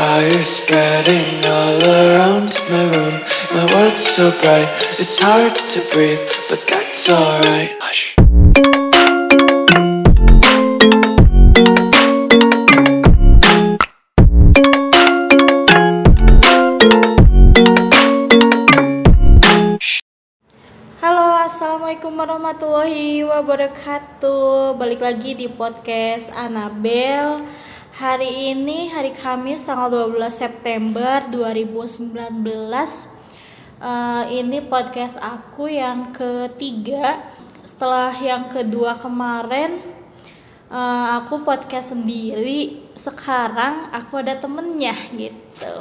Fire spreading all around my room. My world's so bright, it's hard to breathe, but that's alright. Hush. Assalamualaikum warahmatullahi wabarakatuh. Balik lagi di podcast Anabel. Hari ini hari Kamis tanggal 12 September 2019. Eh, ini podcast aku yang ketiga. Setelah yang kedua kemarin, eh, aku podcast sendiri. Sekarang aku ada temennya gitu.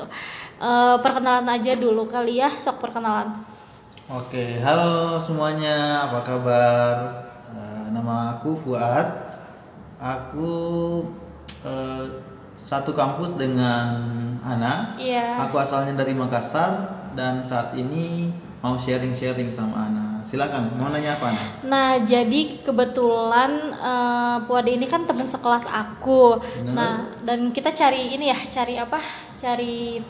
Eh, perkenalan aja dulu kali ya, sok perkenalan. Oke, halo semuanya, apa kabar? Eh, nama aku Fuad. Aku eh, satu kampus dengan Ana. Iya. Aku asalnya dari Makassar dan saat ini mau sharing-sharing sama Ana. Silakan, mau nanya apa Ana? Nah, jadi kebetulan eh, Puade ini kan teman sekelas aku. Benar. Nah, dan kita cari ini ya, cari apa? Cari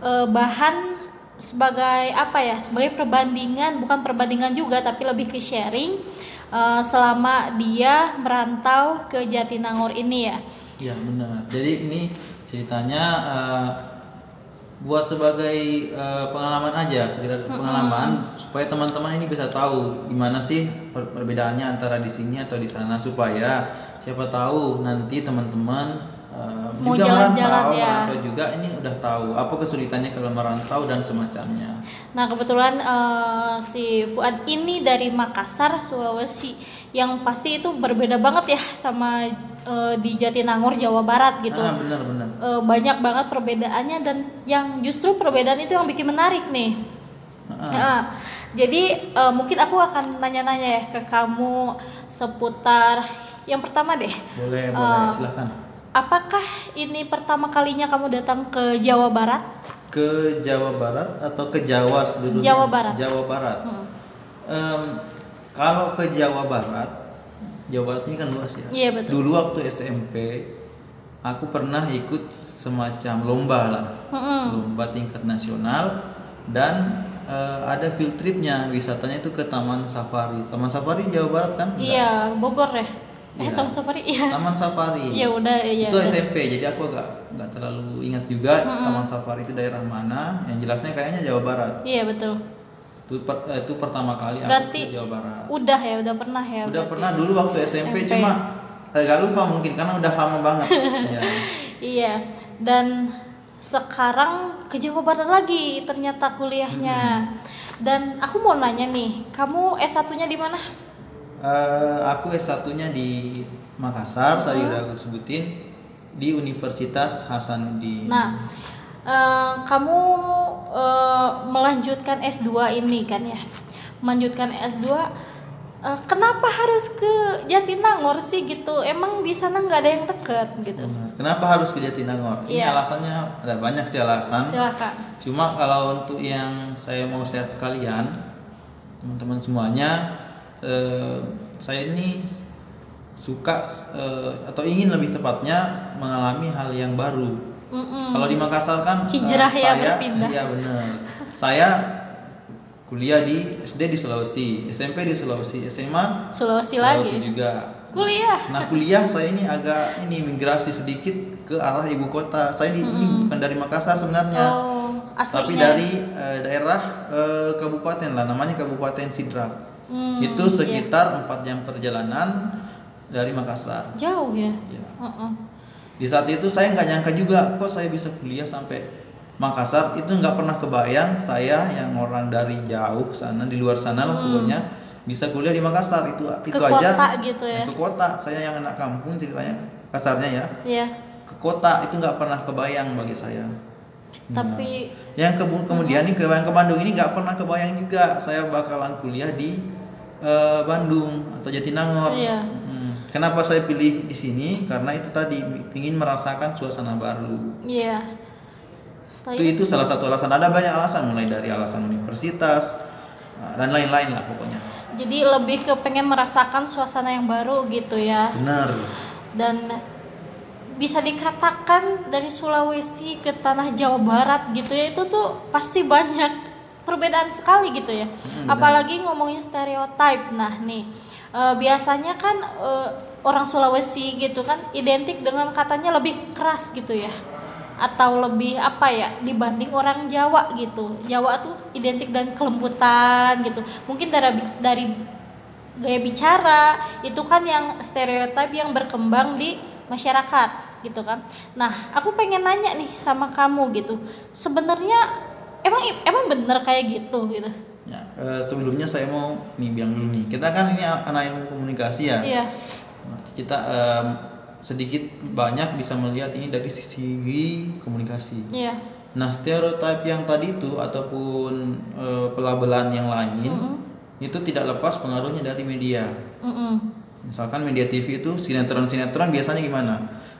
eh, bahan sebagai apa ya? Sebagai perbandingan, bukan perbandingan juga, tapi lebih ke sharing selama dia merantau ke Jatinangor ini ya. Ya benar. Jadi ini ceritanya eh, buat sebagai eh, pengalaman aja, sekedar pengalaman supaya teman-teman ini bisa tahu gimana sih per- perbedaannya antara di sini atau di sana supaya siapa tahu nanti teman-teman eh, Mau juga jalan-jalan merantau, ya. merantau juga ini udah tahu apa kesulitannya kalau merantau dan semacamnya. Nah kebetulan eh, si Fuad ini dari Makassar, Sulawesi, yang pasti itu berbeda banget ya sama eh, di Jatinangor, Jawa Barat gitu. Ah benar-benar. Eh, banyak banget perbedaannya dan yang justru perbedaan itu yang bikin menarik nih. Ah, Nah, jadi eh, mungkin aku akan nanya-nanya ya ke kamu seputar yang pertama deh. boleh Eh, boleh silahkan. Apakah ini pertama kalinya kamu datang ke Jawa Barat? Ke Jawa Barat atau ke Jawa seluruhnya? Jawa Barat. Jawa Barat. Hmm. Em, kalau ke Jawa Barat, Jawa Barat ini kan luas ya. Iya, betul. Dulu waktu SMP, aku pernah ikut semacam lomba lah, Mm-mm. lomba tingkat nasional dan eh, ada field tripnya, wisatanya itu ke Taman Safari. Taman Safari Jawa Barat kan? Enggak. Iya, Bogor ya. Eh, Iya. Taman Safari iya. Taman Safari. Ya udah, iya. itu udah. SMP, jadi aku agak nggak terlalu ingat juga Taman Safari itu daerah mana. Yang jelasnya kayaknya Jawa Barat. Iya betul. Itu, per- eh, itu pertama kali aku Berarti ke Jawa Barat. Udah ya, udah pernah ya. udah pernah dulu waktu SMP, SMP. cuma agak lupa mungkin karena udah lama banget ya. Iya. Dan sekarang ke Jawa Barat lagi ternyata kuliahnya. Dan aku mau nanya nih, kamu S1-nya di mana? Eh, aku S1-nya di Makassar tadi udah aku sebutin di Universitas Hasanuddin Nah, eh, kamu eh, melanjutkan S2 ini kan ya. Melanjutkan S2 eh, kenapa harus ke Jatinangor sih gitu? Emang di sana nggak ada yang deket gitu? Kenapa harus ke Jatinangor ini Iya. alasannya ada banyak sih alasan Silakan. cuma kalau untuk yang saya mau share ke kalian teman-teman semuanya eh, saya ini suka eh, atau ingin lebih tepatnya mengalami hal yang baru Kalau di Makassar kan Hijrah ya, saya, berpindah. Iya benar. saya kuliah di SD di Sulawesi, SMP di Sulawesi, SMA Sulawesi lagi. juga. Kuliah. Nah kuliah saya ini agak ini migrasi sedikit ke arah ibu kota. Saya di, ini bukan dari Makassar sebenarnya, Oh, tapi aslinya. dari eh, daerah eh, kabupaten lah, namanya Kabupaten Sidrap. Hmm, Itu sekitar empat jam perjalanan dari Makassar. jauh ya. Ya. Heeh. Di saat itu saya nggak nyangka juga kok saya bisa kuliah sampai Makassar itu nggak pernah kebayang saya yang orang dari jauh sana di luar sana lah pokoknya bisa kuliah di Makassar itu itu Hmm. Ke aja kota gitu ya. ke kota saya yang anak kampung ceritanya kasarnya ya Iya. ke kota itu nggak pernah kebayang bagi saya Nah, Tapi yang ke- kemudian nih kebayang ke Bandung ini nggak pernah kebayang juga saya bakalan kuliah di eh, Bandung atau Jatinangor. Iya. Kenapa saya pilih di sini? Karena itu tadi ingin merasakan suasana baru. iya. Saya Itu itu salah satu alasan. Ada banyak alasan mulai dari alasan universitas nah, dan lain-lain lah pokoknya. jadi lebih ke pengen merasakan suasana yang baru gitu ya. Benar. Dan bisa dikatakan dari Sulawesi ke tanah Jawa Barat gitu ya itu tuh pasti banyak perbedaan sekali gitu ya Hmm, apalagi ngomongin stereotype nah nih eh, biasanya kan eh, orang Sulawesi gitu kan identik dengan katanya lebih keras gitu ya atau lebih apa ya dibanding orang Jawa gitu Jawa tuh identik dengan kelembutan gitu mungkin dari dari gaya bicara itu kan yang stereotip yang berkembang di masyarakat gitu kan. Nah, aku pengen nanya nih sama kamu gitu. Sebenarnya emang emang bener kayak gitu gitu. Ya, eh, sebelumnya saya mau nih bilang dulu nih. Kita kan ini anak ilmu komunikasi ya. Iya. Kita sedikit banyak bisa melihat ini dari sisi komunikasi. Iya. Nah, stereotip yang tadi itu ataupun eh, pelabelan yang lain itu tidak lepas pengaruhnya dari media. Mm-mm. Misalkan media TV itu sinetron-sinetron biasanya gimana?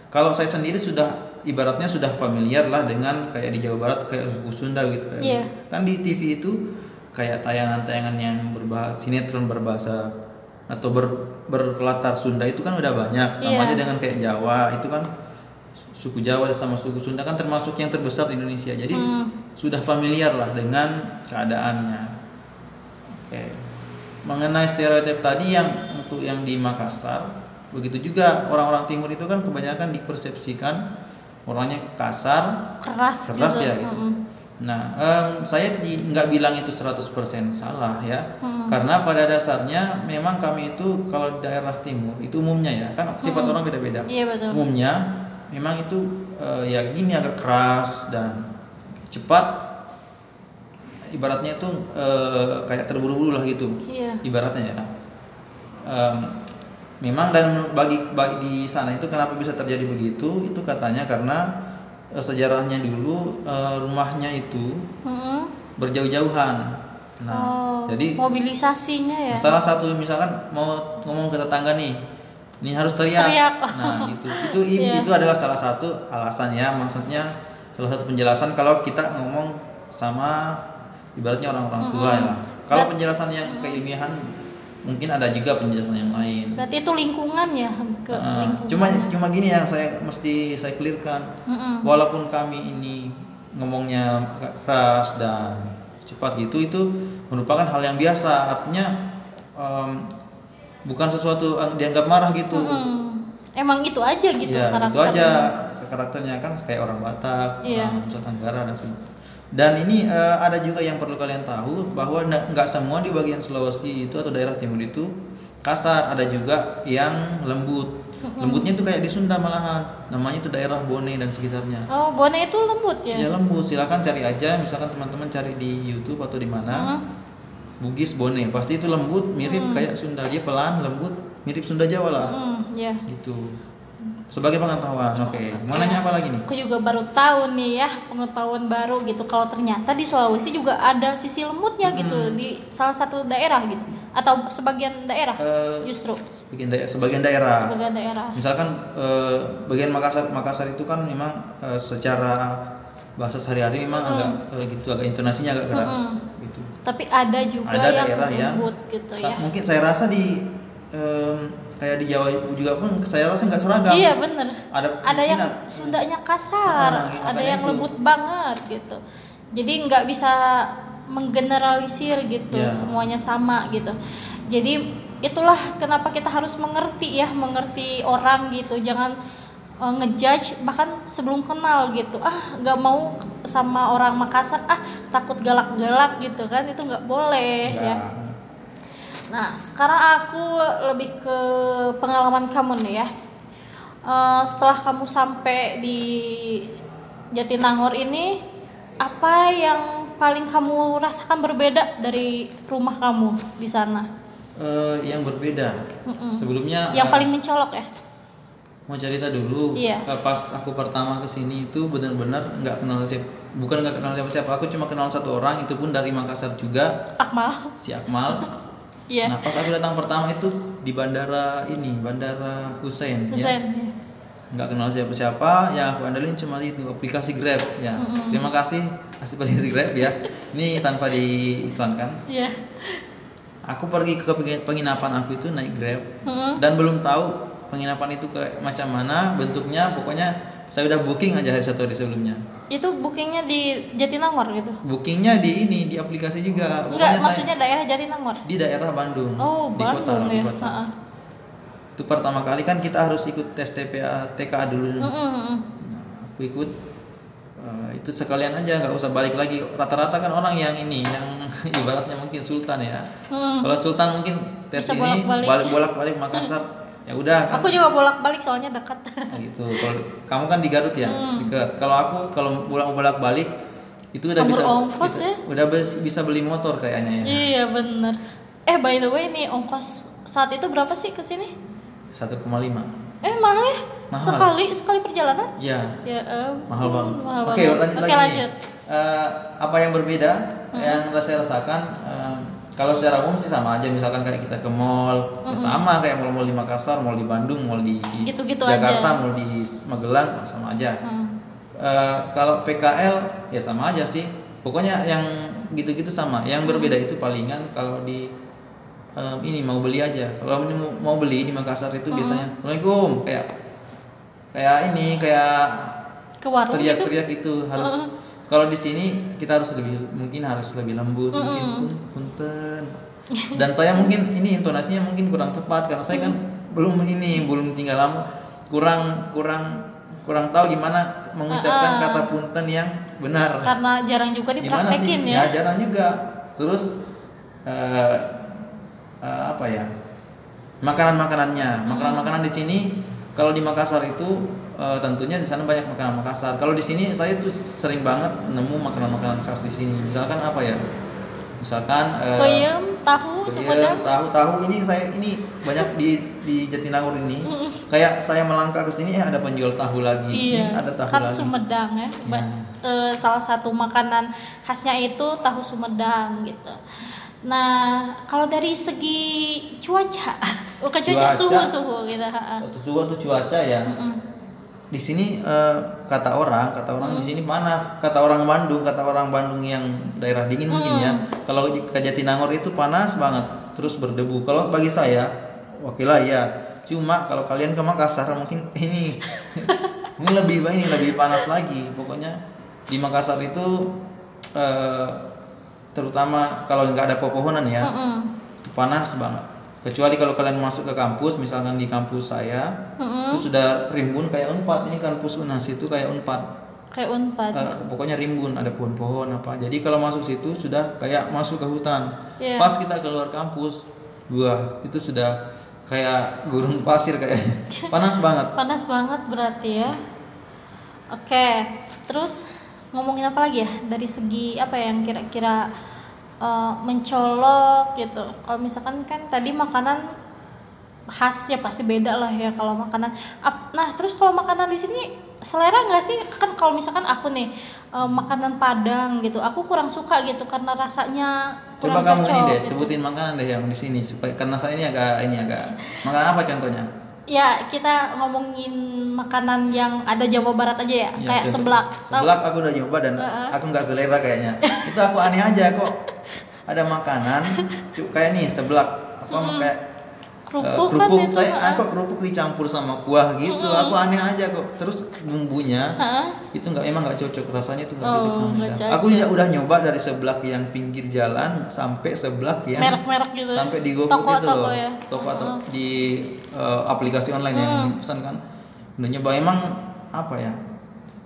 Kalau saya sendiri sudah ibaratnya sudah familiar lah dengan kayak di Jawa Barat kayak suku Sunda gitu kayak. Iya. Kan di TV itu kayak tayangan-tayangan yang berbahasa sinetron berbahasa atau ber, berlatar Sunda itu kan udah banyak. Sama Iya. aja dengan kayak Jawa itu kan suku Jawa sama suku Sunda kan termasuk yang terbesar di Indonesia. Jadi Hmm. sudah familiar lah dengan keadaannya. Oke. Mengenai stereotip tadi yang untuk yang di Makassar, begitu juga orang-orang timur itu kan kebanyakan dipersepsikan orangnya kasar, Keras, keras gitu. ya gitu. Mm-mm. Nah, em, saya nggak bilang itu 100% salah ya. Hmm. Karena pada dasarnya memang kami itu kalau di daerah timur itu umumnya ya, kan sifat orang beda-beda. Iya betul. Umumnya memang itu eh, ya gini agak keras dan cepat ibaratnya itu eh, kayak terburu-buru lah gitu Iya. ibaratnya ya Em, memang dan bagi bagi di sana itu kenapa bisa terjadi begitu itu katanya karena eh, sejarahnya dulu eh, rumahnya itu Mm-mm. berjauh-jauhan nah oh, jadi mobilisasinya ya. salah satu misalkan mau ngomong ke tetangga nih ini harus teriak, Teriak. nah gitu itu Iya. itu adalah salah satu alasan ya maksudnya salah satu penjelasan kalau kita ngomong sama ibaratnya orang-orang tua ya kalau penjelasan yang keilmiahan mungkin ada juga penjelasan yang lain Berarti itu lingkungan ya ke Nah, lingkungan. cuma cuma gini yang saya mesti saya clearkan Mm-mm. walaupun kami ini ngomongnya agak keras dan cepat gitu itu merupakan hal yang biasa artinya em, bukan sesuatu dianggap marah gitu Mm-mm. Emang itu aja gitu ya itu karakternya. aja karakternya kan kayak orang Batak Iya. orang Nusa Tenggara dan sebagainya dan ini eh, ada juga yang perlu kalian tahu bahwa nggak semua di bagian Sulawesi itu atau daerah timur itu kasar ada juga yang lembut lembutnya itu kayak di Sunda malahan namanya itu daerah Bone dan sekitarnya Oh, Bone itu lembut ya? Ya lembut, silakan cari aja. Misalkan teman-teman cari di YouTube atau di mana. Heeh. Bugis Bone, pasti itu lembut, mirip kayak Sunda. Dia pelan, lembut, mirip Sunda Jawa lah. Hmm, ya. Gitu. Sebagai pengetahuan, oke. Mau nanya apa lagi nih? Aku juga baru tahu nih ya pengetahuan baru gitu kalau ternyata di Sulawesi juga ada sisi lembutnya gitu di salah satu daerah gitu atau sebagian daerah Eh, justru Sebagian, daerah, sebagian daerah. sebagian daerah. Misalkan eh, bagian Makassar, Makassar itu kan memang eh, secara bahasa sehari-hari memang agak eh, gitu, agak intonasinya agak keras. Gitu. Tapi ada juga ada yang daerah yang lembut gitu sa- ya. mungkin saya rasa di em, kayak di Jawa juga pun saya rasa nggak seragam Iya bener. ada Ada yang Sundanya kasar, Ah, gitu, ada yang itu. lembut banget gitu. Jadi nggak bisa menggeneralisir gitu, Iya. semuanya sama gitu. Jadi itulah kenapa kita harus mengerti ya, mengerti orang gitu. Jangan eh, ngejudge bahkan sebelum kenal gitu. Ah, nggak mau sama orang Makassar, ah takut galak-galak gitu kan. Itu nggak boleh ya. ya. Nah, sekarang aku lebih ke pengalaman kamu nih ya. Eh, setelah kamu sampai di Jatinangor ini, apa yang paling kamu rasakan berbeda dari rumah kamu di sana? Eh, yang berbeda Mm-mm. sebelumnya Yang eh, paling mencolok ya? mau cerita dulu Iya. Eh, pas aku pertama ke sini itu benar-benar nggak kenal siapa bukan nggak kenal siapa siapa aku cuma kenal satu orang itu pun dari Makassar juga Akmal. si Akmal Iya. nah pas aku datang pertama itu di bandara ini bandara Hussein, ya. Hussein. ya. nggak kenal siapa-siapa yang aku andalin cuma itu aplikasi Grab ya terima kasih aplikasi Grab ya ini tanpa diiklankan Iya. aku pergi ke penginapan aku itu naik Grab Mm-mm. dan belum tahu penginapan itu kayak macam mana bentuknya pokoknya saya udah booking aja hari satu hari sebelumnya Itu bookingnya di Jatinangor gitu? bookingnya di ini di aplikasi juga Enggak, Pokoknya saya- maksudnya daerah Jatinangor. di daerah Bandung Oh, di kota Bandung di ya. kota itu pertama kali kan kita harus ikut tes TPA TKA dulu Mm-mm, mm-mm. Nah, aku ikut eh, itu sekalian aja nggak usah balik lagi rata-rata kan orang yang ini yang ibaratnya mungkin sultan ya Hmm. kalau sultan mungkin tes Bisa ini bolak-balik. balik bolak-balik Makassar ya udah kan Aku juga bolak-balik soalnya dekat. gitu kalau kamu kan di Garut ya dekat kalau aku kalau pulang bolak-balik itu udah Kabur bisa ongkos bisa- ya? udah bis- bisa beli motor kayaknya ya iya bener. Eh by the way nih ongkos saat itu berapa sih ke sini? 1,5 Eh mahal ya? Mahal. Sekali sekali perjalanan? ya Ya ampun, mahal banget. Mahal Oke, banget. lanjut Oke lagi. lanjut. nih. Eh, apa yang berbeda yang saya rasakan eh, kalau secara umum sih sama aja misalkan kayak kita ke mall ya sama kayak mall-mall di Makassar, mall di Bandung, mall di Gitu-gitu Jakarta, aja. mall di Magelang sama aja. Hmm. Eh, kalau PKL ya sama aja sih. Pokoknya yang gitu-gitu sama. Yang berbeda itu palingan kalau di em, ini mau beli aja. Kalau mau, beli di Makassar itu biasanya Assalamualaikum kayak kayak ini kayak gitu? teriak-teriak itu harus kalau di sini kita harus lebih mungkin harus lebih lembut mungkin pun punten. Dan saya mungkin ini intonasinya mungkin kurang tepat karena saya kan belum ini belum tinggal lama. Kurang kurang kurang tahu gimana mengucapkan Ah. kata punten yang benar. Karena jarang juga dipraktekin ya. jarang juga. Terus eh, eh, apa ya? Makanan makanannya makanan makanan di sini kalau di Makassar itu eh, tentunya di sana banyak makanan Makassar kalau di sini saya tuh sering banget nemu makanan makanan khas di sini misalkan apa ya misalkan Peyem, tahu, Iya, sumedang. tahu tahu ini saya ini banyak di di Jatinangor ini kayak saya melangkah ke sini eh ada penjual tahu lagi Iya, Ini ada tahu kan lagi Sumedang ya. Ba- eh, salah satu makanan khasnya itu tahu Sumedang gitu. Nah, kalau dari segi cuaca, bukan cuaca, Cuaca. suhu suhu gitu. suhu atau cuaca ya. Di sini eh, kata orang, kata orang di sini panas. Kata orang Bandung, kata orang Bandung yang daerah dingin mungkin ya. Kalau di ke Jatinangor itu panas banget, terus berdebu. Kalau bagi saya, oke lah ya. Cuma kalau kalian ke Makassar mungkin ini ini lebih ini lebih panas lagi. Pokoknya di Makassar itu eh, terutama kalau nggak ada pepohonan ya itu panas banget kecuali kalau kalian masuk ke kampus misalkan di kampus saya Mm-mm. itu sudah rimbun kayak unpad ini kampus unas itu kayak unpad Kayak unpad. Eh, pokoknya rimbun ada pohon-pohon apa jadi kalau masuk situ sudah kayak masuk ke hutan Iya. pas kita keluar kampus wah itu sudah kayak gurun pasir kayaknya panas banget Panas banget berarti ya. Oke, terus ngomongin apa lagi ya dari segi apa yang kira-kira eh, mencolok gitu. Kalau misalkan kan tadi makanan khas ya pasti beda lah ya kalau makanan. Nah terus kalau makanan di sini selera nggak sih? Kan kalau misalkan aku nih eh, makanan Padang gitu, aku kurang suka gitu karena rasanya coba kurang kamu cocok. ini deh gitu. sebutin makanan deh yang di sini supaya karena saya ini agak ini agak makanan apa contohnya Ya kita ngomongin makanan yang ada Jawa Barat aja ya, Ya, kayak seblak. Seblak aku udah nyoba dan Heeh. aku nggak selera kayaknya. itu aku aneh aja kok. Ada makanan kayak nih seblak apa kayak eh, Kerupuk kan kerupuk itu, saya heeh. aku kerupuk dicampur sama kuah gitu. Aku aneh aja kok. Terus bumbunya Hah? itu nggak emang nggak cocok rasanya itu nggak Oh, cocok sama. Aku juga udah nyoba dari seblak yang pinggir jalan sampai seblak yang Merek-merek gitu. sampai di GoFood itu toko loh. ya. Toko atau di eh, aplikasi online yang dipesan kan. Udah nyoba emang apa ya?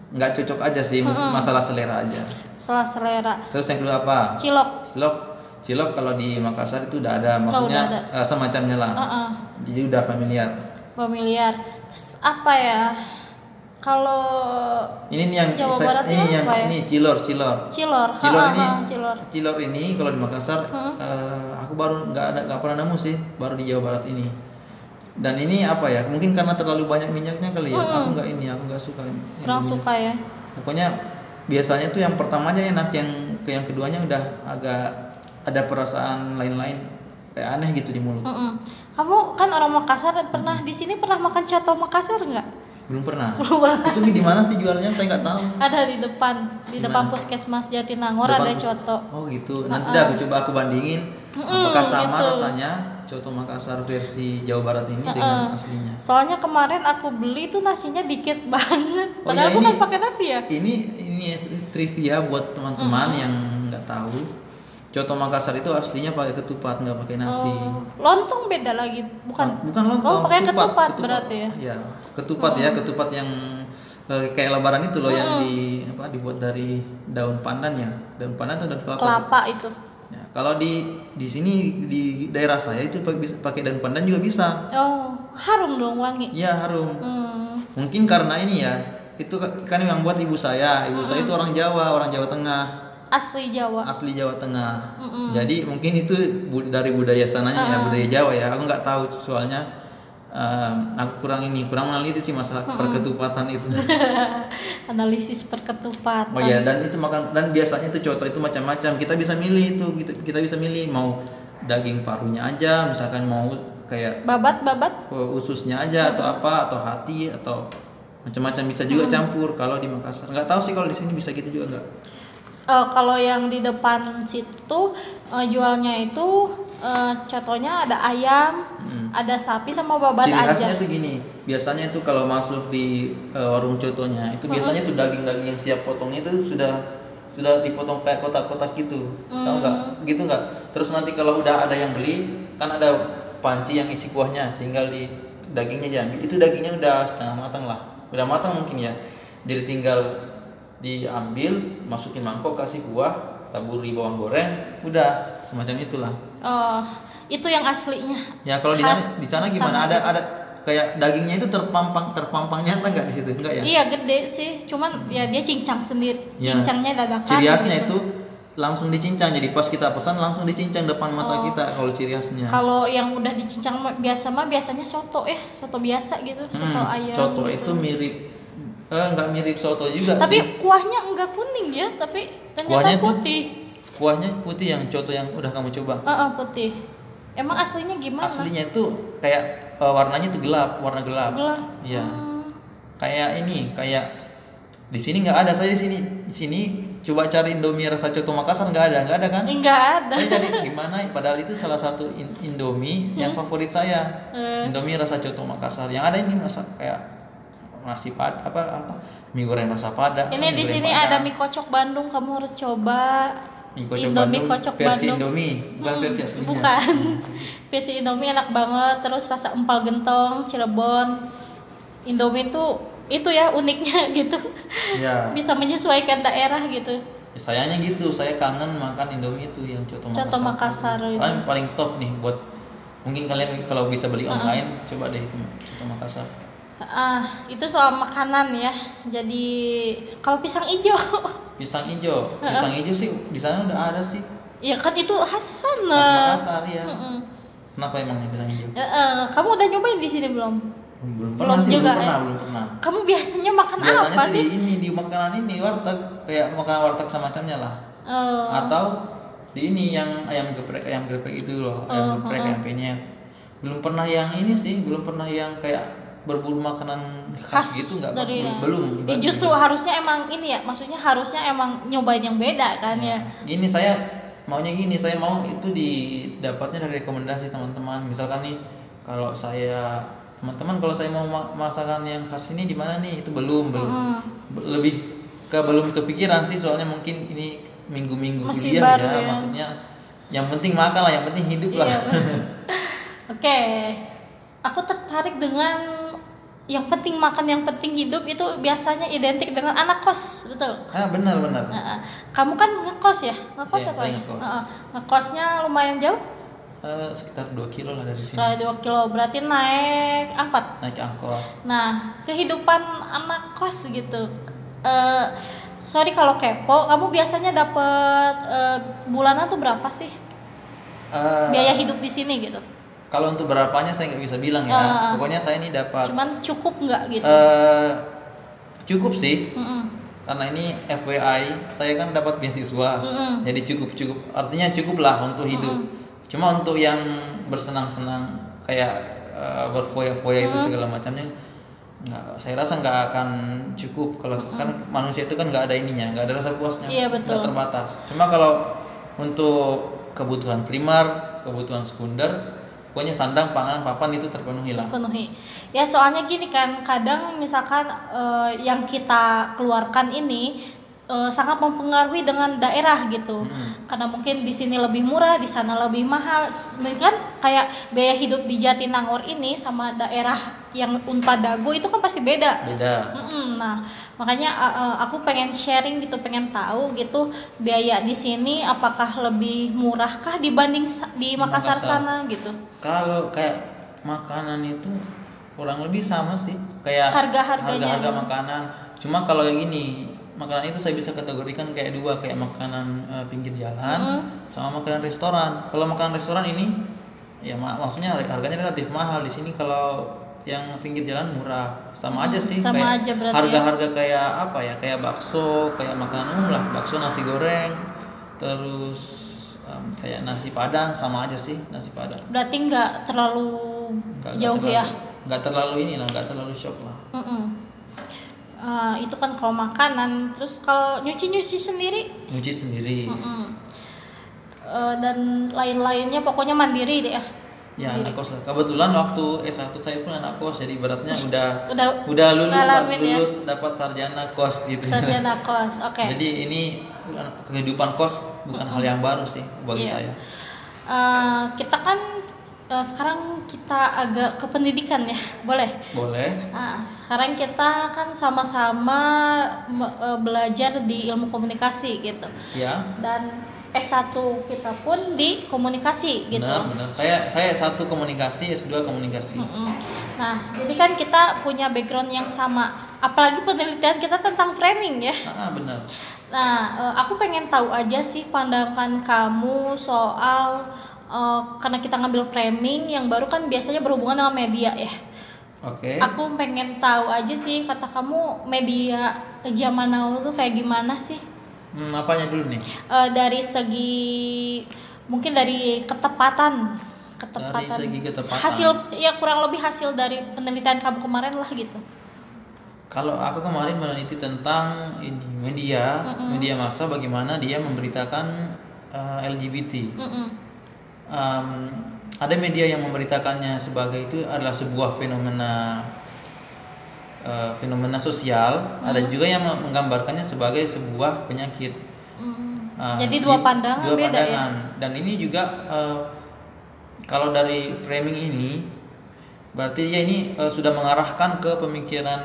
nggak cocok aja sih masalah selera aja. Setelah selera. Terus yang kedua apa? Cilok. Cilok. Cilok kalau di Makassar itu udah ada, udah maksudnya ada. eh, semacamnya lah. Heeh. Jadi udah familiar. Familiar. Terus apa ya? Kalau Ini nih yang Jawa saya- Barat ini yang apa ya? ini cilor, cilor. cilor. Cilor Ha, ini, ha, cilor. cilor ini kalau di Makassar, eh, aku baru nggak ada nggak pernah nemu sih, baru di Jawa Barat ini. Dan ini apa ya? Mungkin karena terlalu banyak minyaknya kali ya. Aku nggak ini, aku nggak suka. yang Kurang suka ya. Pokoknya biasanya tuh yang pertamanya enak, yang ke yang keduanya udah agak ada perasaan lain-lain, kayak aneh gitu di mulut. Mm-mm. Kamu kan orang Makassar pernah di sini pernah makan coto Makassar nggak? Belum pernah. Belum pernah. Itu di mana sih jualnya? Saya nggak tahu. Ada di depan, di Di depan? Puskesmas Jatinangor Depan ada coto. Oh gitu. Nanti dah aku coba aku bandingin apakah sama gitu. rasanya Coto Makassar versi Jawa Barat ini dengan aslinya. Soalnya kemarin aku beli tuh nasinya dikit banget. Oh, Padahal iya, bukan pakai nasi ya. Ini ini trivia buat teman-teman yang nggak tahu. Coto Makassar itu aslinya pakai ketupat, nggak pakai nasi. Oh, lontong beda lagi, bukan? bukan lontong. Oh, pakai ketupat, berarti ya. Ya, ketupat ya, ketupat yang eh, kayak lebaran itu loh yang di apa dibuat dari daun pandan ya. Daun pandan atau daun kelapa? Kelapa itu. Ya, kalau di di sini di daerah saya itu pakai daun pandan juga bisa. Oh, harum dong wangi. Iya harum. Hmm. Mungkin karena ini ya, itu kan yang buat ibu saya. Ibu saya itu orang Jawa, orang Jawa Tengah, Asli Jawa. asli Jawa Tengah. Jadi mungkin itu bu- dari budaya sananya ya, budaya Jawa ya. Aku nggak tahu soalnya em, aku kurang ini, kurang meneliti sih masalah perketupatan itu. Analisis perketupatan. Oh ya, dan itu makan dan biasanya itu coto itu macam-macam. Kita bisa milih itu, kita, kita bisa milih mau daging parunya aja, misalkan mau kayak Babat, babat. uh, ususnya aja atau apa atau hati atau macam-macam bisa juga campur kalau di Makassar. Nggak tahu sih kalau di sini bisa gitu juga nggak. Eh, kalau yang di depan situ eh, jualnya itu eh, contohnya ada ayam, ada sapi sama babat Ciri aja. khasnya tuh gini, biasanya itu kalau masuk di uh, warung cotonya itu biasanya tuh daging-daging yang siap potongnya itu sudah sudah dipotong kayak kotak-kotak gitu, tahu nggak? Gitu nggak? Terus nanti kalau udah ada yang beli kan ada panci yang isi kuahnya, tinggal di dagingnya aja. Itu dagingnya udah setengah matang lah, udah matang mungkin ya. Jadi tinggal diambil, masukin mangkok, kasih kuah, taburi bawang goreng, udah semacam itulah. Oh, itu yang aslinya. Ya kalau di sana, di sana sana gimana? Ada gitu. ada kayak dagingnya itu terpampang terpampang nyata nggak di situ? Enggak ya? Iya gede sih, cuman ya dia cincang sendiri. Ya. Cincangnya dadakan. Ciri khasnya gitu. itu langsung dicincang. Jadi pas kita pesan langsung dicincang depan mata kita kalau ciri khasnya. Oh. Kalau yang udah dicincang biasa mah biasanya soto ya, soto biasa gitu, soto Hmm, ayam. Coto gitu. itu mirip nggak mirip soto juga sih. Tapi kuahnya enggak kuning ya, tapi ternyata Kuahnya tuh- putih. Kuahnya putih yang coto yang udah kamu coba. Heeh, putih. Emang aslinya gimana? Aslinya itu kayak eh, warnanya itu gelap, warna gelap. Gelap. Iya. Hmm. Kayak ini, kayak di sini nggak ada. Saya di sini di sini coba cari Indomie rasa coto Makassar nggak ada, nggak ada kan? Enggak ada. Saya jadi gimana? Padahal itu salah satu in- Indomie yang favorit saya. Eh. Indomie rasa coto Makassar. Yang ada ini masak kayak nasi pad apa apa mie goreng rasa pada. Ini di sini Padang. ada mie kocok Bandung, kamu harus coba. Mie kocok Indomie Bandung kocok versi Bandung. Indomie, bukan Hmm, versi aslinya. Bukan. versi Indomie enak banget, terus rasa empal gentong, Cirebon. Indomie itu itu ya uniknya gitu. Ya. Bisa menyesuaikan daerah gitu. Ya, sayangnya gitu, saya kangen makan Indomie itu yang coto Makassar. Coto Makassar itu. Paling paling top nih buat mungkin kalian kalau bisa beli online coba deh itu coto Makassar. Ah, itu soal makanan ya. Jadi kalau pisang ijo, Pisang hijau, pisang hijau sih di sana udah ada sih. ya kan itu khas Khas sana. Makassar ya. Mm-mm. Kenapa emangnya pisang hijau? Eh, kamu udah nyobain di sini belum? Belum Belum pernah sih, juga, belum pernah, ya? belum pernah. Kamu biasanya makan Biasanya apa sih? di ini di makanan ini warteg kayak makanan warteg semacamnya lah. Oh. Atau di ini yang ayam geprek ayam geprek itu loh, ayam geprek ayam penyet. Belum pernah yang ini sih, belum pernah yang kayak berburu makanan khas, khas gitu nggak dari belum. belum Ya, justru gitu. harusnya emang ini ya, maksudnya harusnya emang nyobain yang beda kan ya. Gini saya maunya gini, saya mau itu didapatnya dari rekomendasi teman-teman. Misalkan nih kalau saya teman-teman kalau saya mau ma- masakan yang khas ini di mana nih? Itu belum, belum. Mm. Be- Lebih ke belum kepikiran sih soalnya mungkin ini minggu-minggu kuliah ya, ya. maksudnya yang penting makan lah, yang penting hidup lah. Iya. Oke, aku tertarik dengan yang penting makan, yang penting hidup itu biasanya identik dengan anak kos, betul? ah benar benar. Nah, kamu kan ngekos ya, ngekos Iya, apa? ya? ngekos. Heeh. ngekosnya lumayan jauh, Eh, sekitar 2 kilo lah dari sini. sekali dua kilo, berarti naik angkot. Naik angkot. Nah, kehidupan anak kos gitu. Eh, sorry kalau kepo, kamu biasanya dapat eh, bulanan tuh berapa sih Eh, biaya hidup di sini gitu? Kalau untuk berapanya saya nggak bisa bilang ya. Ah. Pokoknya saya ini dapat Cuman cukup nggak gitu? eh cukup sih. Mm-mm. karena ini FYI saya kan dapat beasiswa Mm-mm. jadi cukup cukup artinya cukup lah untuk hidup cuma untuk yang bersenang-senang kayak eh, berfoya-foya itu segala macamnya nggak saya rasa nggak akan cukup kalau kan manusia itu kan nggak ada ininya nggak ada rasa puasnya betul. nggak terbatas cuma kalau untuk kebutuhan primer kebutuhan sekunder pokoknya sandang pangan papan itu terpenuhi lah. Penuhi ya soalnya gini kan kadang misalkan eh, yang kita keluarkan ini eh, sangat mempengaruhi dengan daerah gitu. Karena mungkin di sini lebih murah di sana lebih mahal. Kan kayak biaya hidup di Jatinangor ini sama daerah yang Unpad Dago itu kan pasti beda. Beda. Mm-mm, nah makanya uh, uh, aku pengen sharing gitu pengen tahu gitu biaya di sini apakah lebih murahkah dibanding di Makassar, Makassar. sana gitu? Kalau kayak makanan itu kurang lebih sama sih. Kayak Harga-harganya. harga makanan. Cuma kalau yang ini makanan itu saya bisa kategorikan kayak dua kayak makanan eh, pinggir jalan sama makanan restoran. Kalau makanan restoran ini ya mak- maksudnya harganya relatif mahal. Di sini kalau yang pinggir jalan murah. Sama aja sih sama kayak aja berarti ya. harga-harga kayak apa ya? Kayak bakso kayak makanan umum lah. Bakso nasi goreng terus em, kayak nasi padang sama aja sih nasi padang. Berarti nggak terlalu nggak jauh ya? terlalu- nggak terlalu ini lah nggak terlalu shock lah. Mm-mm. Uh, itu kan kalau makanan. Terus kalau nyuci nyuci sendiri? Nyuci sendiri. Mm-mm. Uh, dan lain-lainnya pokoknya mandiri deh ya. Ya Mandiri. anak kos lah. Kebetulan waktu S1 saya pun anak kos jadi beratnya udah udah udah lulus ya. lulus dapat sarjana kos gitu. Sarjana kos oke. Jadi ini kehidupan kos bukan hal yang baru sih bagi Iya. saya. Uh, kita kan uh, sekarang kita agak ke pendidikan ya boleh? Boleh. Nah, sekarang kita kan sama-sama uh, belajar di ilmu komunikasi gitu. Ya. Dan S1 kita pun di komunikasi gitu. Benar benar. Saya saya satu komunikasi S2 komunikasi. Mm-mm. Nah, jadi kan kita punya background yang sama. Apalagi penelitian kita tentang framing ya. ah benar. Nah, eh, aku pengen tahu aja sih pandangan kamu soal eh, karena kita ngambil framing yang baru kan biasanya berhubungan dengan media ya. oke Aku pengen tahu aja sih kata kamu media zaman now tuh kayak gimana sih? hmm, apanya dulu nih Eh, dari segi mungkin dari ketepatan ketepatan segi ketepatan. hasil ya kurang lebih hasil dari penelitian kamu kemarin lah gitu Kalau aku kemarin meneliti tentang ini media, media massa bagaimana dia memberitakan uh, LGBT. Mm-mm. Um, ada media yang memberitakannya sebagai itu adalah sebuah fenomena uh, fenomena sosial. Ada juga yang menggambarkannya sebagai sebuah penyakit. Mm. Uh, Jadi dua pandangan dua beda ya? Dan ini juga uh, kalau dari framing ini berarti ya ini uh, sudah mengarahkan ke pemikiran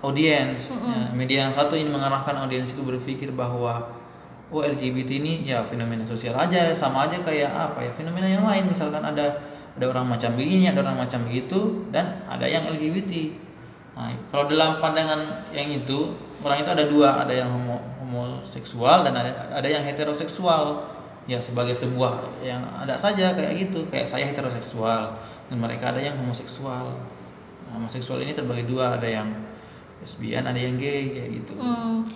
audiens. Ya, media yang satu ini mengarahkan audiens itu berpikir bahwa oh LGBT ini ya fenomena sosial aja sama aja kayak apa ya fenomena yang lain misalkan ada ada orang macam begini ada orang macam begitu dan ada yang LGBT. Nah, kalau dalam pandangan yang itu orang itu ada dua ada yang homo, homoseksual dan ada ada yang heteroseksual ya sebagai sebuah yang ada saja kayak gitu kayak saya heteroseksual dan mereka ada yang homoseksual nah, homoseksual ini terbagi dua ada yang lesbian ada yang gay kayak gitu Hmm.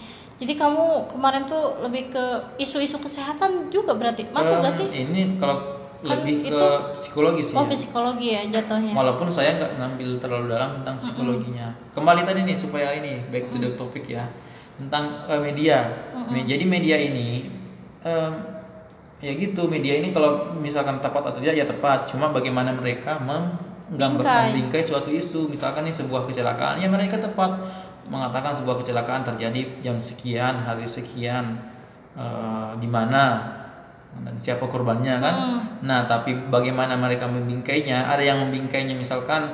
Jadi kamu kemarin tuh lebih ke isu-isu kesehatan juga berarti? Masuk Em, gak sih? ini kalau Kan lebih ke itu- psikologi sih Oh ya. psikologi ya jatuhnya. walaupun saya nggak ngambil terlalu dalam tentang psikologinya. Kembali tadi nih supaya ini back to the topic ya tentang eh, media. Me- jadi media ini em, ya gitu media ini kalau misalkan tepat atau tidak ya tepat. Cuma bagaimana mereka menggambar Bingkai. membingkai suatu isu. Misalkan ini sebuah kecelakaan ya mereka tepat mengatakan sebuah kecelakaan terjadi jam sekian hari sekian eh, di mana? Dan siapa korbannya kan? Nah tapi bagaimana mereka membingkainya? Ada yang membingkainya misalkan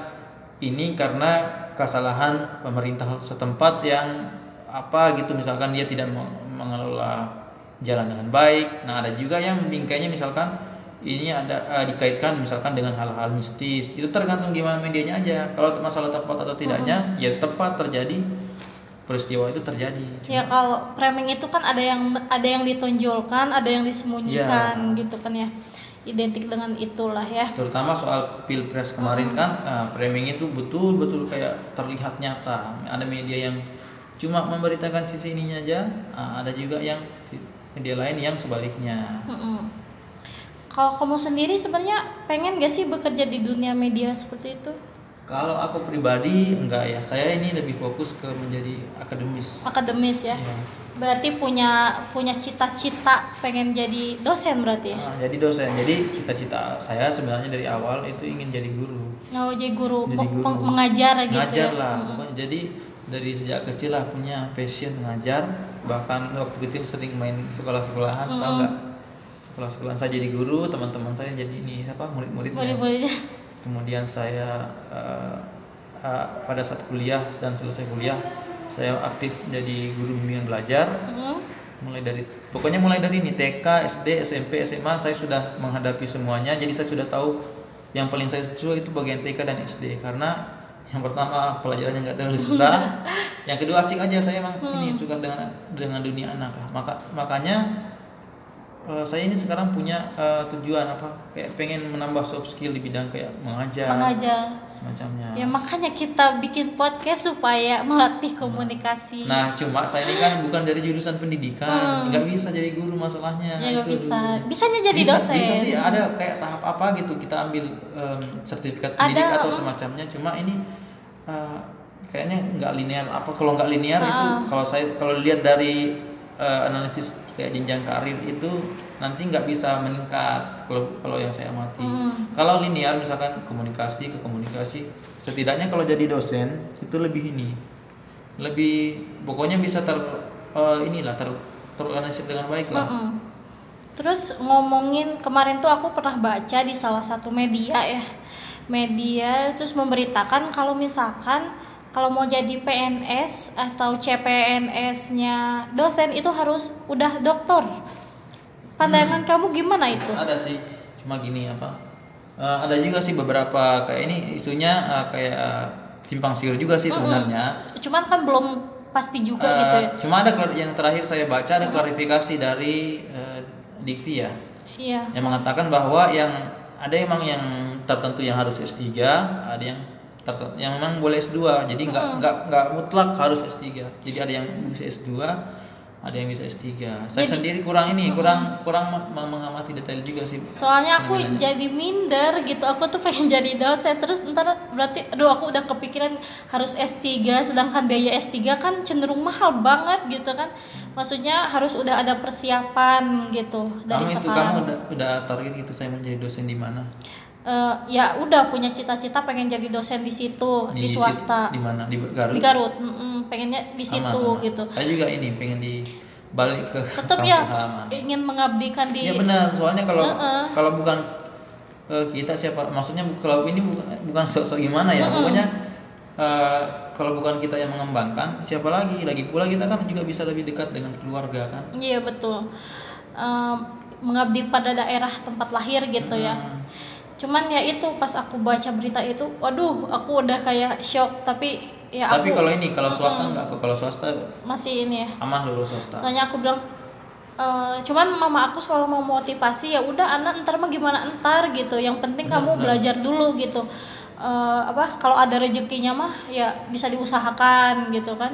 ini karena kesalahan pemerintah setempat yang apa gitu. Misalkan dia tidak me- mengelola jalan dengan baik. Nah ada juga yang membingkainya misalkan ini ada eh, dikaitkan misalkan dengan hal-hal mistis. Itu tergantung gimana medianya aja. Kalau masalah tepat atau tidaknya ya tepat terjadi. Peristiwa itu terjadi. Ya kalau framing itu kan ada yang ada yang ditonjolkan, ada yang disembunyikan gitu kan ya. Identik dengan itulah ya. terutama soal pilpres kemarin kan eh, framing itu betul-betul kayak terlihat nyata. Ada media yang cuma memberitakan sisi ininya aja ah, ada juga yang media lain yang sebaliknya. Mm-mm. Kalau kamu sendiri sebenarnya pengen gak sih bekerja di dunia media seperti itu? Kalau aku pribadi enggak ya, saya ini lebih fokus ke menjadi akademis. akademis ya Iya. berarti punya punya cita-cita pengen jadi dosen berarti ya Nah, jadi dosen. Jadi cita-cita saya sebenarnya dari awal itu ingin jadi guru. oh jadi guru, Jadi guru. mengajar gitu Ngajar ya lah. Pokoknya. Jadi dari sejak kecil lah punya passion mengajar. Bahkan waktu kecil sering main sekolah-sekolahan, tahu Mm-mm. nggak? Sekolah-sekolahan saya jadi guru, teman-teman saya jadi ini apa murid-muridnya. boleh-boleh kemudian saya eh, eh, pada saat kuliah dan selesai kuliah saya aktif jadi guru bimbingan belajar. Mm. mulai dari pokoknya mulai dari ini TK SD SMP SMA saya sudah menghadapi semuanya. Jadi saya sudah tahu yang paling saya suka itu bagian TK dan SD karena yang pertama pelajarannya nggak terlalu susah. Yang kedua asik aja saya emang ini suka dengan dengan dunia anak lah. Maka makanya eh, saya ini sekarang punya eh, tujuan apa? Kayak pengen menambah soft skill di bidang kayak mengajar mengajar. semacamnya. Ya makanya kita bikin podcast supaya melatih komunikasi. Nah cuma saya ini kan bukan dari jurusan pendidikan. Nggak bisa jadi guru masalahnya. Hmm. ya nggak itu bisa. dulu. bisanya jadi bisa, dosen. bisa sih. Ada kayak tahap apa gitu kita ambil em, sertifikat Ada, pendidik atau mm. semacamnya. Cuma ini eh, kayaknya nggak linear. Apa kalau nggak linear itu Ah. kalau saya kalau lihat dari eh, analisis kayak jenjang karir itu nanti nggak bisa meningkat kalau kalau yang saya amati Mm. kalau linear misalkan komunikasi ke komunikasi setidaknya kalau jadi dosen itu lebih ini lebih pokoknya bisa ter eh, inilah ter terorganisir dengan baik lah Mm-mm. Terus ngomongin kemarin tuh aku pernah baca di salah satu media ya. Media terus memberitakan kalau misalkan kalau mau jadi PNS atau CPNS-nya dosen itu harus udah doktor. Pandangan kamu gimana itu? ada sih cuma gini apa eh, ada juga sih beberapa kayak ini isunya eh, kayak eh, simpang siur juga sih sebenarnya Cuman kan belum pasti juga Eh, gitu ya. cuma ada yang terakhir saya baca ada klarifikasi dari eh, Dikti ya Iya. yang mengatakan bahwa yang ada emang yang tertentu yang harus S3 ada yang yang memang boleh S2 jadi nggak nggak nggak mutlak harus S3 jadi ada yang bisa S2 ada yang bisa S3 saya Jadi- sendiri kurang ini kurang kurang me- mengamati detail juga sih. Soalnya aku jadi minder gitu. Aku tuh pengen jadi dosen terus ntar berarti aduh aku udah kepikiran harus S3 sedangkan biaya S3 kan cenderung mahal banget gitu kan. Maksudnya harus udah ada persiapan gitu dari kamu itu kamu sekarang. udah udah target itu saya menjadi dosen di mana Eh, ya udah punya cita-cita pengen jadi dosen di situ di, sit- swasta di mana di Garut di Garut mm-mm, pengennya di situ sama. gitu saya juga ini pengen di balik ke tetap ya halaman ingin mengabdikan di Ya benar, soalnya kalau Heeh. kalau bukan eh, kita siapa maksudnya kalau ini bukan, bukan sosok gimana ya, pokoknya eh, kalau bukan kita yang mengembangkan, siapa lagi? Lagi pula kita kan juga bisa lebih dekat dengan keluarga kan. Iya betul. Em, mengabdi pada daerah tempat lahir gitu ya. Hmm. Cuman ya itu pas aku baca berita itu, waduh, aku udah kayak shock. Tapi ya Tapi aku kalau ini kalau swasta enggak kok, kalau swasta masih ini ya. aman loh swasta. Soalnya aku bilang, eh, cuman mama aku selalu mau motivasi ya udah anak ntar mah gimana ntar gitu. Yang penting kamu belajar dulu gitu. Eh, apa kalau ada rezekinya mah ya bisa diusahakan gitu kan.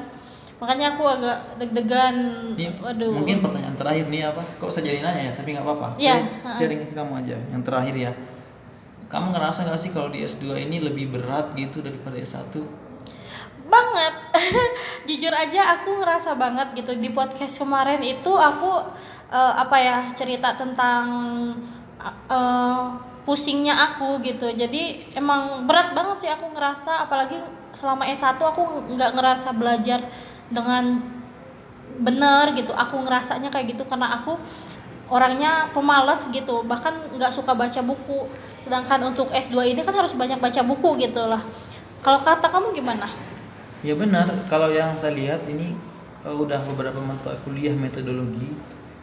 Makanya aku agak deg-degan. Ini Waduh. mungkin pertanyaan terakhir nih apa? Kok saya jadi nanya ya, tapi nggak apa-apa. Iya, heeh. sharing ke kamu aja. Yang terakhir ya. Kamu ngerasa nggak sih kalau di S2 ini lebih berat gitu daripada S1? banget. Jujur aja aku ngerasa banget gitu. Di podcast kemarin itu aku eh, apa ya cerita tentang eh, pusingnya aku gitu. Jadi emang berat banget sih aku ngerasa. Apalagi selama S1 aku nggak ngerasa belajar dengan bener gitu. Aku ngerasanya kayak gitu karena aku orangnya pemalas gitu. Bahkan nggak suka baca buku sedangkan untuk S2 ini kan harus banyak baca buku gitu lah. Kalau kata kamu gimana? Ya benar, kalau yang saya lihat ini eh, udah beberapa mata kuliah metodologi.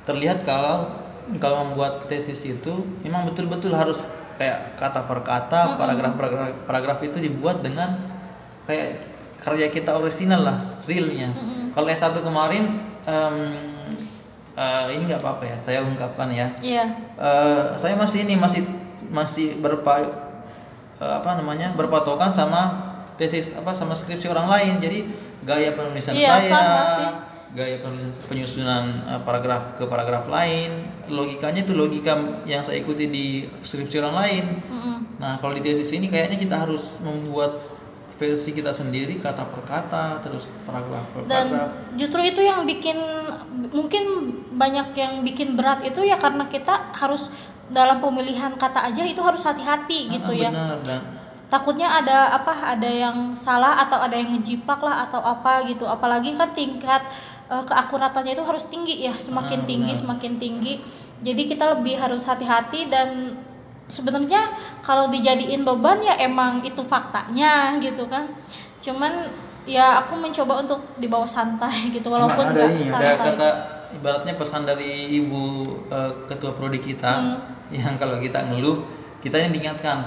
Terlihat kalau kalau membuat tesis itu memang betul-betul harus kayak kata per kata, paragraf paragraf paragraf itu dibuat dengan kayak karya kita orisinal lah, realnya. Kalau S1 kemarin em, eh, ini nggak apa-apa ya, saya ungkapkan ya. Iya, Eh, saya masih ini masih masih berpa eh, apa namanya berpatokan sama tesis apa sama skripsi orang lain jadi gaya penulisan Iya, saya sama sih. gaya penulisan penyusunan eh, paragraf ke paragraf lain logikanya itu logika yang saya ikuti di skripsi orang lain Mm-mm. nah kalau di tesis ini kayaknya kita harus membuat versi kita sendiri kata per kata terus paragraf per dan paragraf justru itu yang bikin mungkin banyak yang bikin berat itu ya karena kita harus dalam pemilihan kata aja itu harus hati-hati gitu Ah, ya. benar dan takutnya ada apa ada yang salah atau ada yang ngejiplak lah atau apa gitu. Apalagi kan tingkat eh, keakuratannya itu harus tinggi ya semakin Ah, tinggi benar. semakin tinggi. Jadi kita lebih harus hati-hati dan sebenarnya kalau dijadiin beban ya emang itu faktanya gitu kan. Cuman ya aku mencoba untuk dibawa santai gitu walaupun ada nggak ini ada santai. kata ibaratnya pesan dari ibu eh, ketua prodi kita Hmm. yang kalau kita ngeluh kita yang diingatkan.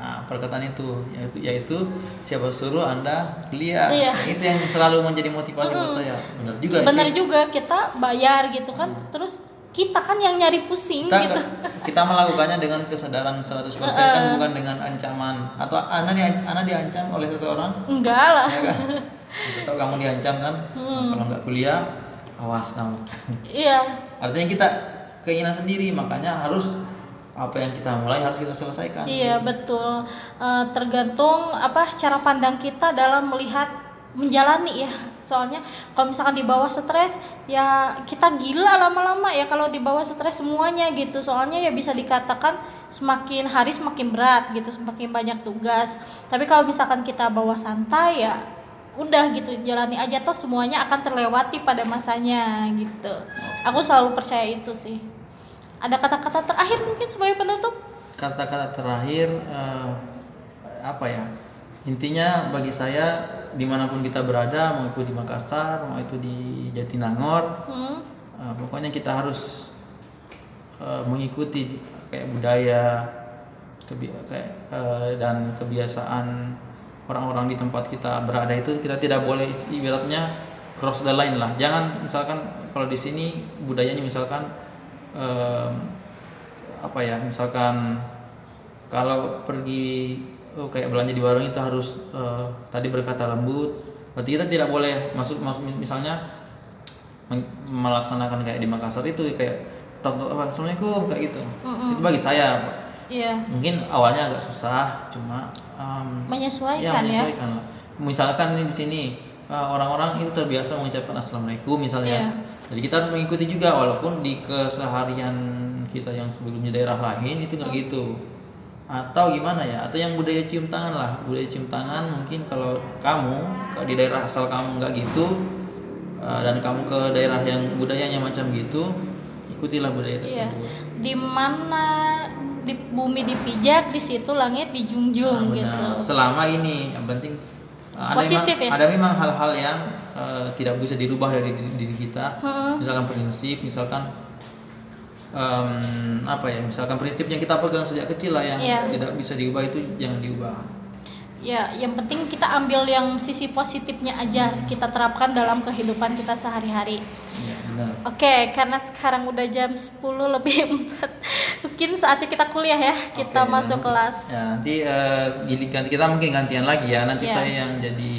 Nah, perkataan itu yaitu yaitu siapa suruh anda kuliah Iya. Nah, itu yang selalu menjadi motivasi buat saya. Benar juga bener sih juga kita bayar gitu kan. Terus kita kan yang nyari pusing kita gitu. kita melakukannya dengan kesadaran 100% kan bukan dengan ancaman. Atau anak di anak diancam oleh seseorang? Enggak lah. Ya kan kamu diancam kan? Hmm. kalau nggak kuliah awas kamu iya artinya kita keinginan sendiri makanya harus apa yang kita mulai harus kita selesaikan Iya betul. Eh, tergantung apa cara pandang kita dalam melihat menjalani ya. Soalnya kalau misalkan di bawah stres ya kita gila lama-lama ya kalau di bawah stres semuanya gitu. Soalnya ya bisa dikatakan semakin hari semakin berat gitu, semakin banyak tugas. Tapi kalau misalkan kita bawa santai ya udah gitu jalani aja toh semuanya akan terlewati pada masanya gitu. Aku selalu percaya itu sih. Ada kata-kata terakhir mungkin sebagai penutup? kata-kata terakhir eh, apa ya intinya bagi saya di mana pun kita berada mau itu di Makassar mau itu di Jatinangor Hmm. eh, pokoknya kita harus eh, mengikuti kayak budaya kebi- kayak eh, dan kebiasaan orang-orang di tempat kita berada itu kita tidak boleh ibaratnya cross the line lah jangan misalkan kalau di sini budayanya misalkan em, apa ya misalkan kalau pergi oh, kayak belanja di warung itu harus eh, tadi berkata lembut berarti kita tidak boleh masuk masuk misalnya melaksanakan kayak di Makassar itu kayak apa assalamualaikum kayak gitu Mm-mm. itu bagi saya Iya, mungkin awalnya agak susah cuma em, menyesuaikan ya. menyesuaikan lah. misalkan ini di sini eh, orang-orang itu terbiasa mengucapkan assalamualaikum misalnya Iya. jadi kita harus mengikuti juga walaupun di keseharian kita yang sebelumnya daerah lain itu nggak gitu atau gimana ya atau yang budaya cium tangan lah budaya cium tangan mungkin kalau kamu kalau di daerah asal kamu nggak gitu eh, dan kamu ke daerah yang budayanya macam gitu ikutilah budaya Iya. tersebut Di mana di bumi dipijak, di situ langit Nah, dijunjung benar. gitu. Selama ini yang penting uh, ada Positif memang, ya? ada memang hal-hal yang uh, tidak bisa dirubah dari diri, diri kita. Hmm. Misalkan prinsip, misalkan em, apa ya? Misalkan prinsip yang kita pegang sejak kecil lah yang Iya. tidak bisa diubah itu jangan diubah. Ya, yang penting kita ambil yang sisi positifnya aja kita terapkan dalam kehidupan kita sehari-hari. Iya, benar. Oke, karena sekarang udah jam 10 lebih 4 Mungkin saatnya kita kuliah ya Kita Oke, masuk nanti- kelas Ya, nanti uh, gili- ganti kita mungkin gantian lagi ya. Nanti Iya. saya yang jadi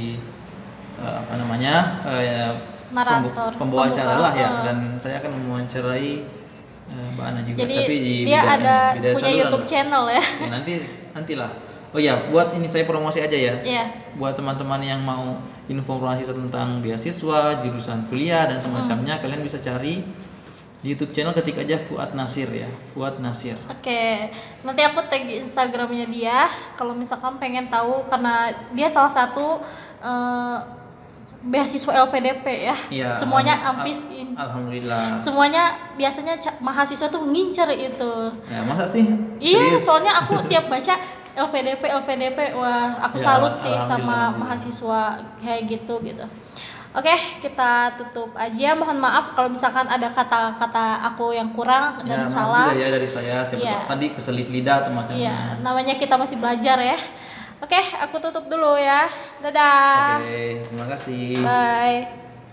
uh, apa namanya? uh, ya, Narator, pembawa acara lah ya dan saya akan mewawancarai uh, Mbak Ana juga Jadi tapi di dia bidang- ada bidang punya saluran, YouTube channel ya Ya, nanti nantilah. Oh ya, buat ini saya promosi aja ya. Iya Buat teman-teman yang mau informasi tentang beasiswa, jurusan kuliah dan semacamnya, kalian bisa cari di YouTube channel ketik aja Fuad Nasir ya. Fuad Nasir. Oke, nanti aku tag Instagramnya dia. Kalau misalkan pengen tahu, karena dia salah satu eh, beasiswa LPDP ya. Iya. Semuanya al- ampis. al- Alhamdulillah. Semuanya biasanya mahasiswa tuh ngincer itu. Ya, masa sih? Iya, soalnya aku tiap baca LPDP LPDP, wah aku Ya, salut sih sama mahasiswa kayak gitu gitu. Oke, kita tutup aja. Mohon maaf kalau misalkan ada kata-kata aku yang kurang dan ya, maaf salah. juga ya dari saya. Siapa Iya. tahu tadi keselip lidah atau macamnya. Iya, namanya kita masih belajar ya. Oke, aku tutup dulu ya. Dadah. Oke, terima kasih. Bye.